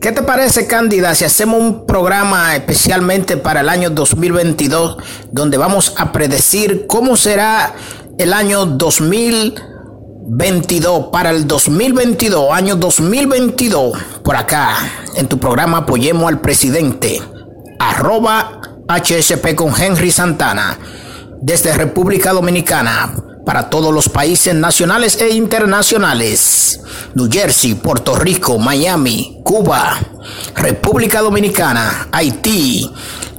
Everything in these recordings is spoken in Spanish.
¿Qué te parece, Cándida, si hacemos un programa especialmente para el año 2022, donde vamos a predecir cómo será el año 2022, para el 2022, año 2022, por acá, en tu programa Apoyemos al Presidente, arroba HSP con Henry Santana, desde República Dominicana para todos los países nacionales e internacionales. New Jersey, Puerto Rico, Miami, Cuba, República Dominicana, Haití.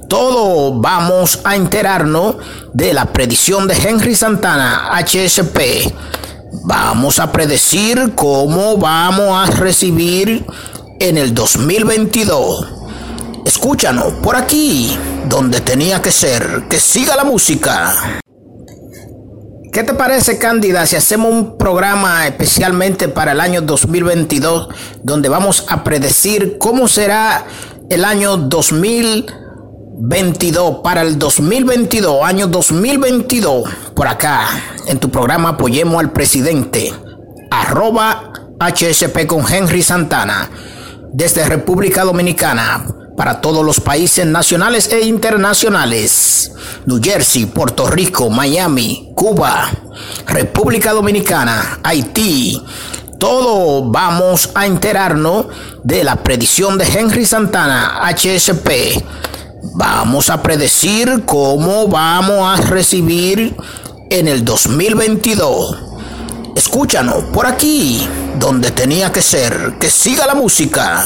Todo vamos a enterarnos de la predicción de Henry Santana, HSP. Vamos a predecir cómo vamos a recibir en el 2022. Escúchanos por aquí, donde tenía que ser. Que siga la música. ¿Qué te parece, Cándida, si hacemos un programa especialmente para el año 2022, donde vamos a predecir cómo será el año 2022, para el 2022, año 2022, por acá, en tu programa Apoyemos al Presidente, arroba HSP con Henry Santana, desde República Dominicana para todos los países nacionales e internacionales. New Jersey, Puerto Rico, Miami, Cuba, República Dominicana, Haití. Todo vamos a enterarnos de la predicción de Henry Santana, HSP. Vamos a predecir cómo vamos a recibir en el 2022. Escúchanos por aquí, donde tenía que ser. Que siga la música.